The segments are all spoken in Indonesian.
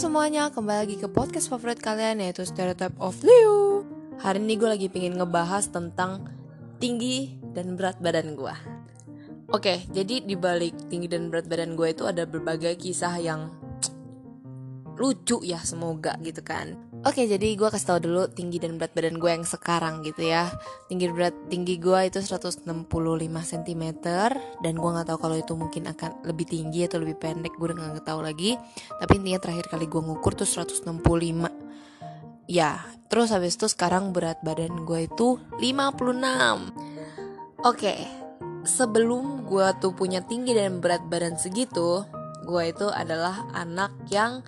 semuanya, kembali lagi ke podcast favorit kalian yaitu Stereotype of Leo. Hari ini gue lagi pengen ngebahas tentang tinggi dan berat badan gue Oke, jadi di balik tinggi dan berat badan gue itu ada berbagai kisah yang lucu ya semoga gitu kan Oke jadi gue kasih tau dulu tinggi dan berat badan gue yang sekarang gitu ya. Tinggi berat tinggi gue itu 165 cm Dan gue gak tahu kalau itu mungkin akan lebih tinggi atau lebih pendek Gue udah gak tahu lagi. Tapi intinya terakhir kali gue ngukur tuh 165 Ya terus habis itu sekarang berat badan gue itu 56 Oke sebelum gue tuh punya tinggi dan berat badan segitu Gue itu adalah anak yang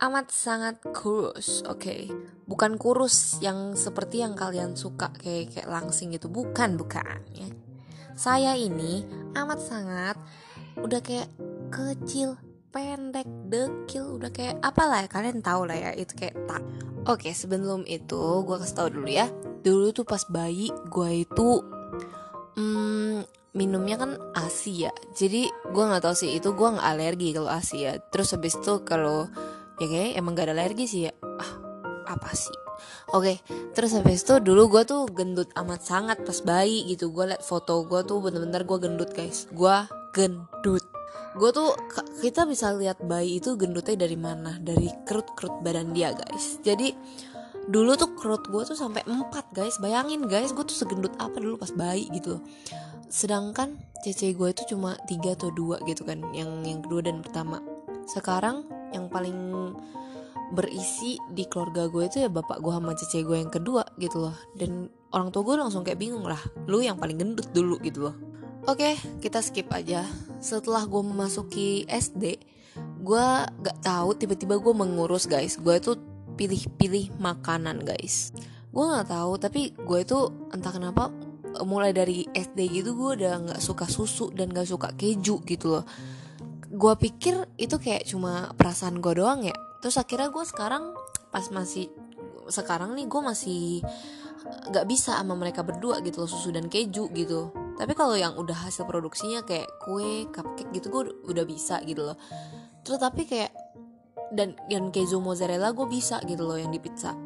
amat sangat kurus, oke. Okay? Bukan kurus yang seperti yang kalian suka kayak kayak langsing gitu, bukan, bukan ya. Saya ini amat sangat udah kayak kecil, pendek, dekil, udah kayak apalah ya kalian tahu lah ya itu kayak tak. Oke, okay, sebelum itu gue kasih tau dulu ya. Dulu tuh pas bayi gue itu hmm, minumnya kan ASI ya jadi gue nggak tahu sih itu gue nggak alergi kalau ASI ya terus habis itu kalau ya kayak emang gak ada alergi sih ya ah apa sih Oke, terus habis itu dulu gue tuh gendut amat sangat pas bayi gitu. Gue liat foto gue tuh bener-bener gue gendut guys. Gue gendut. Gue tuh kita bisa lihat bayi itu gendutnya dari mana? Dari kerut-kerut badan dia guys. Jadi dulu tuh kerut gue tuh sampai 4 guys. Bayangin guys, gue tuh segendut apa dulu pas bayi gitu. Sedangkan cece gue itu cuma tiga atau dua gitu kan, yang yang kedua dan pertama. Sekarang yang paling berisi di keluarga gue itu ya bapak gue sama cece gue yang kedua gitu loh. Dan orang tua gue langsung kayak bingung lah lu yang paling gendut dulu gitu loh. Oke kita skip aja. Setelah gue memasuki SD gue gak tahu tiba-tiba gue mengurus guys. Gue itu pilih-pilih makanan guys. Gue nggak tahu tapi gue itu entah kenapa mulai dari SD gitu gue udah nggak suka susu dan gak suka keju gitu loh gue pikir itu kayak cuma perasaan gue doang ya. Terus akhirnya gue sekarang pas masih sekarang nih gue masih nggak bisa sama mereka berdua gitu loh susu dan keju gitu. Tapi kalau yang udah hasil produksinya kayak kue cupcake gitu gue udah bisa gitu loh. Terus tapi kayak dan yang keju mozzarella gue bisa gitu loh yang di pizza.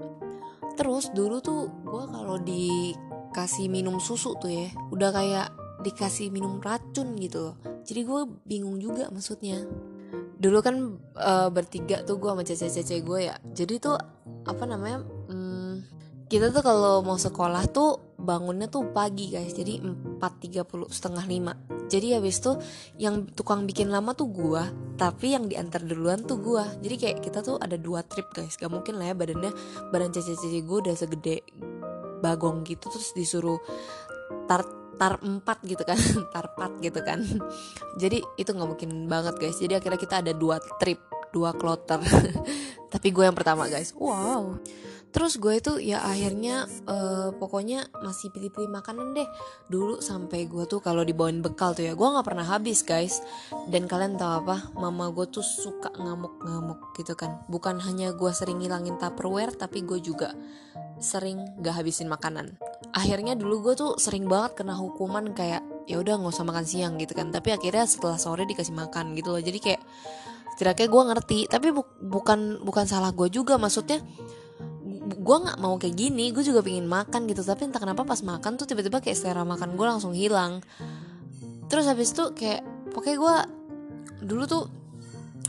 Terus dulu tuh gue kalau dikasih minum susu tuh ya udah kayak dikasih minum racun gitu loh jadi gue bingung juga maksudnya. Dulu kan uh, bertiga tuh gue sama cece-cece gue ya. Jadi tuh apa namanya hmm, kita tuh kalau mau sekolah tuh bangunnya tuh pagi guys. Jadi 4.30 setengah lima. Jadi habis tuh yang tukang bikin lama tuh gue tapi yang diantar duluan tuh gue jadi kayak kita tuh ada dua trip guys. Gak mungkin lah ya badannya badan cece-cece gue udah segede bagong gitu terus disuruh tar tar 4 gitu kan tar 4 gitu kan. Jadi itu nggak mungkin banget guys. Jadi akhirnya kita ada dua trip dua kloter. Tapi gue yang pertama guys. Wow terus gue itu ya akhirnya uh, pokoknya masih pilih-pilih makanan deh. Dulu sampai gue tuh kalau dibawain bekal tuh ya gue nggak pernah habis guys. Dan kalian tahu apa? Mama gue tuh suka ngamuk-ngamuk gitu kan. Bukan hanya gue sering ngilangin tupperware tapi gue juga sering gak habisin makanan. Akhirnya dulu gue tuh sering banget kena hukuman kayak ya udah nggak usah makan siang gitu kan. Tapi akhirnya setelah sore dikasih makan gitu loh. Jadi kayak setidaknya gue ngerti. Tapi bu bukan bukan salah gue juga. Maksudnya gue nggak mau kayak gini gue juga pengen makan gitu. Tapi entah kenapa pas makan tuh tiba-tiba kayak selera makan gue langsung hilang. Terus habis itu kayak pokoknya gue dulu tuh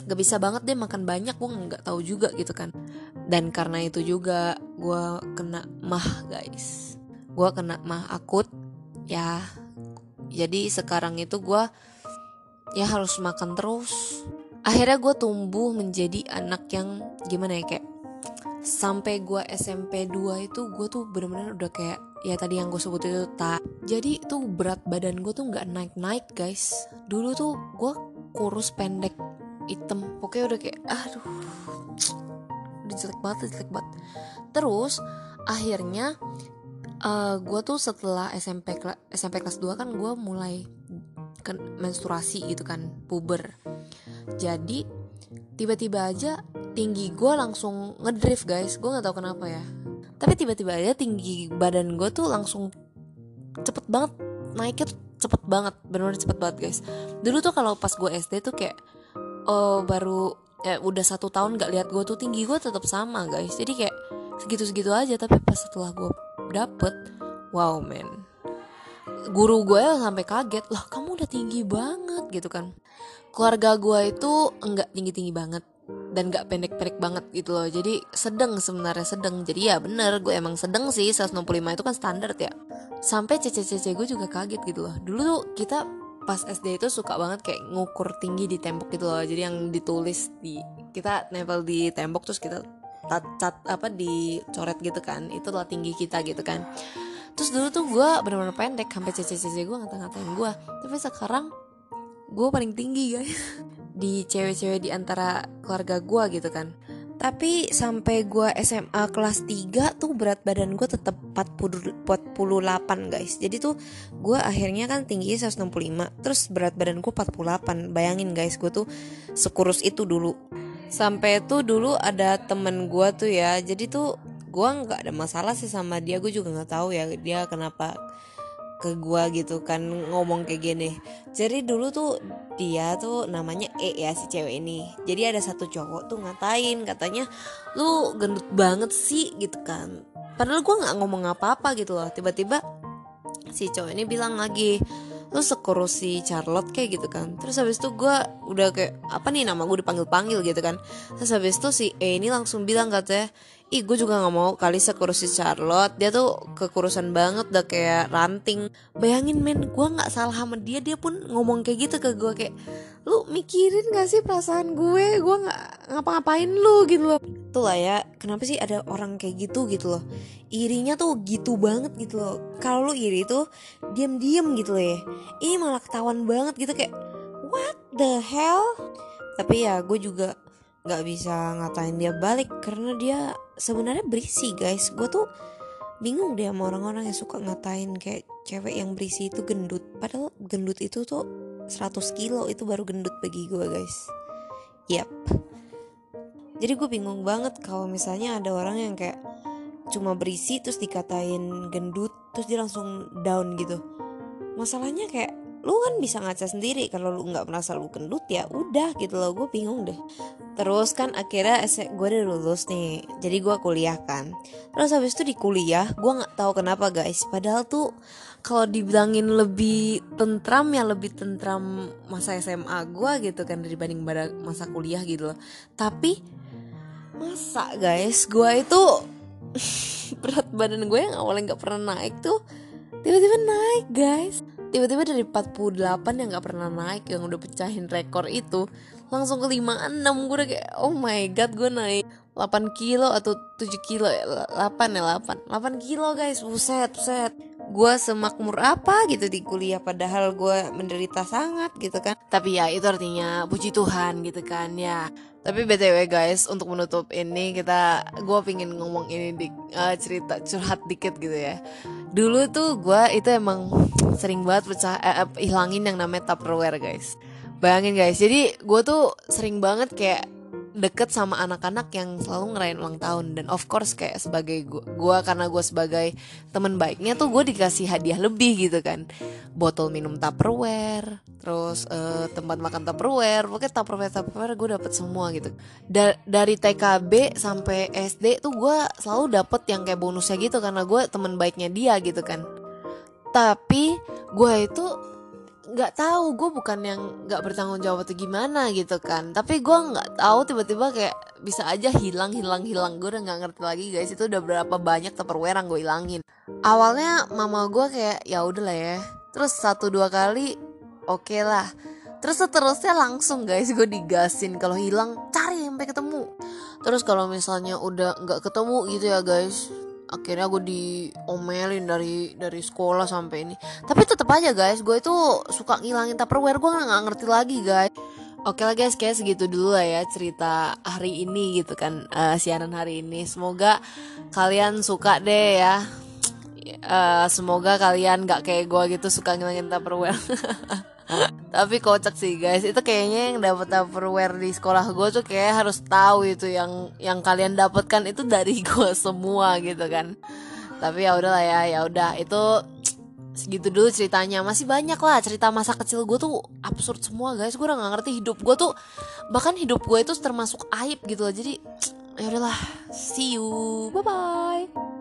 gak bisa banget deh makan banyak gue nggak tahu juga gitu kan. Dan karena itu juga gue kena mah guys. Gue kena mah akut ya. Jadi sekarang itu gue ya harus makan terus. Akhirnya gue tumbuh menjadi anak yang gimana ya kayak sampai gue SMP 2 itu gue tuh bener-bener udah kayak ya tadi yang gue sebut itu tak jadi itu berat badan gue tuh nggak naik-naik guys. Dulu tuh gue kurus pendek hitam. Pokoknya udah kayak aduh udah jelek banget jelek banget. Terus akhirnya uh, eh, gue tuh setelah SMP SMP kelas 2 kan gue mulai menstruasi gitu kan puber. Jadi tiba-tiba aja tinggi gue langsung ngedrift guys. Gue nggak tahu kenapa ya. Tapi tiba-tiba aja tinggi badan gue tuh langsung cepet banget. Naiknya tuh cepet banget benar-benar cepet banget guys. Dulu tuh kalau pas gue SD tuh kayak oh baru ya udah satu tahun gak lihat gue tuh tinggi gue tetap sama guys. Jadi kayak segitu-segitu aja. Tapi pas setelah gue dapet wow man. Guru gue sampai kaget lah kamu udah tinggi banget gitu kan. Keluarga gue itu enggak tinggi-tinggi banget dan gak pendek-pendek banget gitu loh. Jadi sedang sebenarnya sedang jadi ya bener gue emang sedang sih. 165 itu kan standar ya. Sampai cece-cece gue juga kaget gitu loh. Dulu tuh kita pas SD itu suka banget kayak ngukur tinggi di tembok gitu loh. Jadi yang ditulis di kita nempel di tembok terus kita cat, cat apa dicoret gitu kan. Itu lah tinggi kita gitu kan. Terus dulu tuh gue bener-bener pendek. Sampai cece-cece gue ngata-ngatain gue tapi sekarang gue paling tinggi guys di cewek-cewek di antara keluarga gue gitu kan. Tapi sampai gue SMA kelas 3 tuh berat badan gue tetap 40, 48 guys. Jadi tuh gue akhirnya kan tingginya 165 Terus berat badan gue 48 Bayangin guys gue tuh sekurus itu dulu. Sampai tuh dulu ada temen gue tuh ya. Jadi tuh gue nggak ada masalah sih sama dia. Gue juga nggak tahu ya dia kenapa ke gua gitu kan ngomong kayak gini. Jadi dulu tuh dia tuh namanya E ya si cewek ini. Jadi ada satu cowok tuh ngatain katanya lu gendut banget sih gitu kan. Padahal gua nggak ngomong apa-apa gitu loh. Tiba-tiba si cowok ini bilang lagi lu sekurus si Charlotte kayak gitu kan. Terus habis itu gue udah kayak apa nih nama gue dipanggil panggil gitu kan. Terus habis itu si E ini langsung bilang katanya ih gue juga nggak mau kali sekurus si Charlotte. Dia tuh kekurusan banget udah kayak ranting. Bayangin men gue nggak salah sama dia dia pun ngomong kayak gitu ke gue kayak lu mikirin gak sih perasaan gue? Gue nggak ngapa-ngapain lu? Gitu loh. Tuh lah ya kenapa sih ada orang kayak gitu gitu loh. Irinya tuh gitu banget gitu loh. Kalau lu iri tuh diam-diam gitu loh ya. Ini malah ketahuan banget gitu kayak what the hell? Tapi ya gue juga nggak bisa ngatain dia balik karena dia sebenarnya berisi guys. Gue tuh bingung deh sama orang-orang yang suka ngatain kayak cewek yang berisi itu gendut. Padahal gendut itu tuh 100 kilo itu baru gendut bagi gue guys. Yep jadi gue bingung banget kalau misalnya ada orang yang kayak cuma berisi terus dikatain gendut terus dia langsung down gitu. Masalahnya kayak lu kan bisa ngaca sendiri kalau lu nggak merasa lu gendut ya udah gitu loh. Gue bingung deh terus kan akhirnya gue udah lulus nih. Jadi gue kuliah kan. Terus habis itu di kuliah gue nggak tahu kenapa guys. Padahal tuh kalau dibilangin lebih tentram ya lebih tentram masa SMA gue gitu kan dibanding pada masa kuliah gitu loh. Tapi masa guys gue itu berat badan gue yang awalnya nggak pernah naik tuh tiba-tiba naik guys. Tiba-tiba dari 48 yang gak pernah naik yang udah pecahin rekor itu langsung ke 56 gue udah kayak oh my god gue naik 8 kilo atau 7 kilo ya 8 ya 8 8 kilo guys. Buset buset. Gue semakmur apa gitu di kuliah padahal gue menderita sangat gitu kan. Tapi ya itu artinya puji Tuhan gitu kan ya. Tapi btw guys untuk menutup ini kita gue pingin ngomong ini di uh, cerita curhat dikit gitu ya. Dulu tuh gue itu emang sering banget pecah eh, eh, hilangin yang namanya tupperware guys bayangin guys jadi gue tuh sering banget kayak deket sama anak-anak yang selalu ngerayain ulang tahun. Dan of course kayak sebagai gue karena gue sebagai teman baiknya tuh gue dikasih hadiah lebih gitu kan. Botol minum tupperware terus uh, tempat makan tupperware. Pokoknya tupperware tupperware gue dapet semua gitu. Da dari TKB sampai SD tuh gue selalu dapet yang kayak bonusnya gitu karena gue teman baiknya dia gitu kan. Tapi gue itu nggak tahu gue bukan yang nggak bertanggung jawab atau gimana gitu kan. Tapi gue nggak tahu tiba-tiba kayak bisa aja hilang hilang hilang. Gue udah nggak ngerti lagi guys. Itu udah berapa banyak tupperware yang gue hilangin. Awalnya mama gue kayak ya udah lah ya. Terus satu dua kali oke okay lah. Terus seterusnya langsung guys gue digasin. Kalau hilang cari sampai ketemu. Terus kalau misalnya udah nggak ketemu gitu ya guys akhirnya gue diomelin dari dari sekolah sampai ini tapi tetap aja guys gue itu suka ngilangin tupperware gue nggak ngerti lagi guys Oke lah guys, kayak segitu dulu lah ya cerita hari ini gitu kan uh, siaran hari ini. Semoga kalian suka deh ya. Uh, semoga kalian gak kayak gue gitu suka ngilangin tupperware. tapi kocak sih guys. Itu kayaknya yang dapat tupperware di sekolah gue tuh kayak harus tahu itu yang yang kalian dapatkan itu dari gue semua gitu kan. Tapi ya udahlah ya ya udah. Itu segitu dulu ceritanya. Masih banyak lah cerita masa kecil gue tuh absurd semua guys. Gue udah gak ngerti hidup gue tuh bahkan hidup gue itu termasuk aib gitu loh. Jadi ya udahlah. See you. Bye bye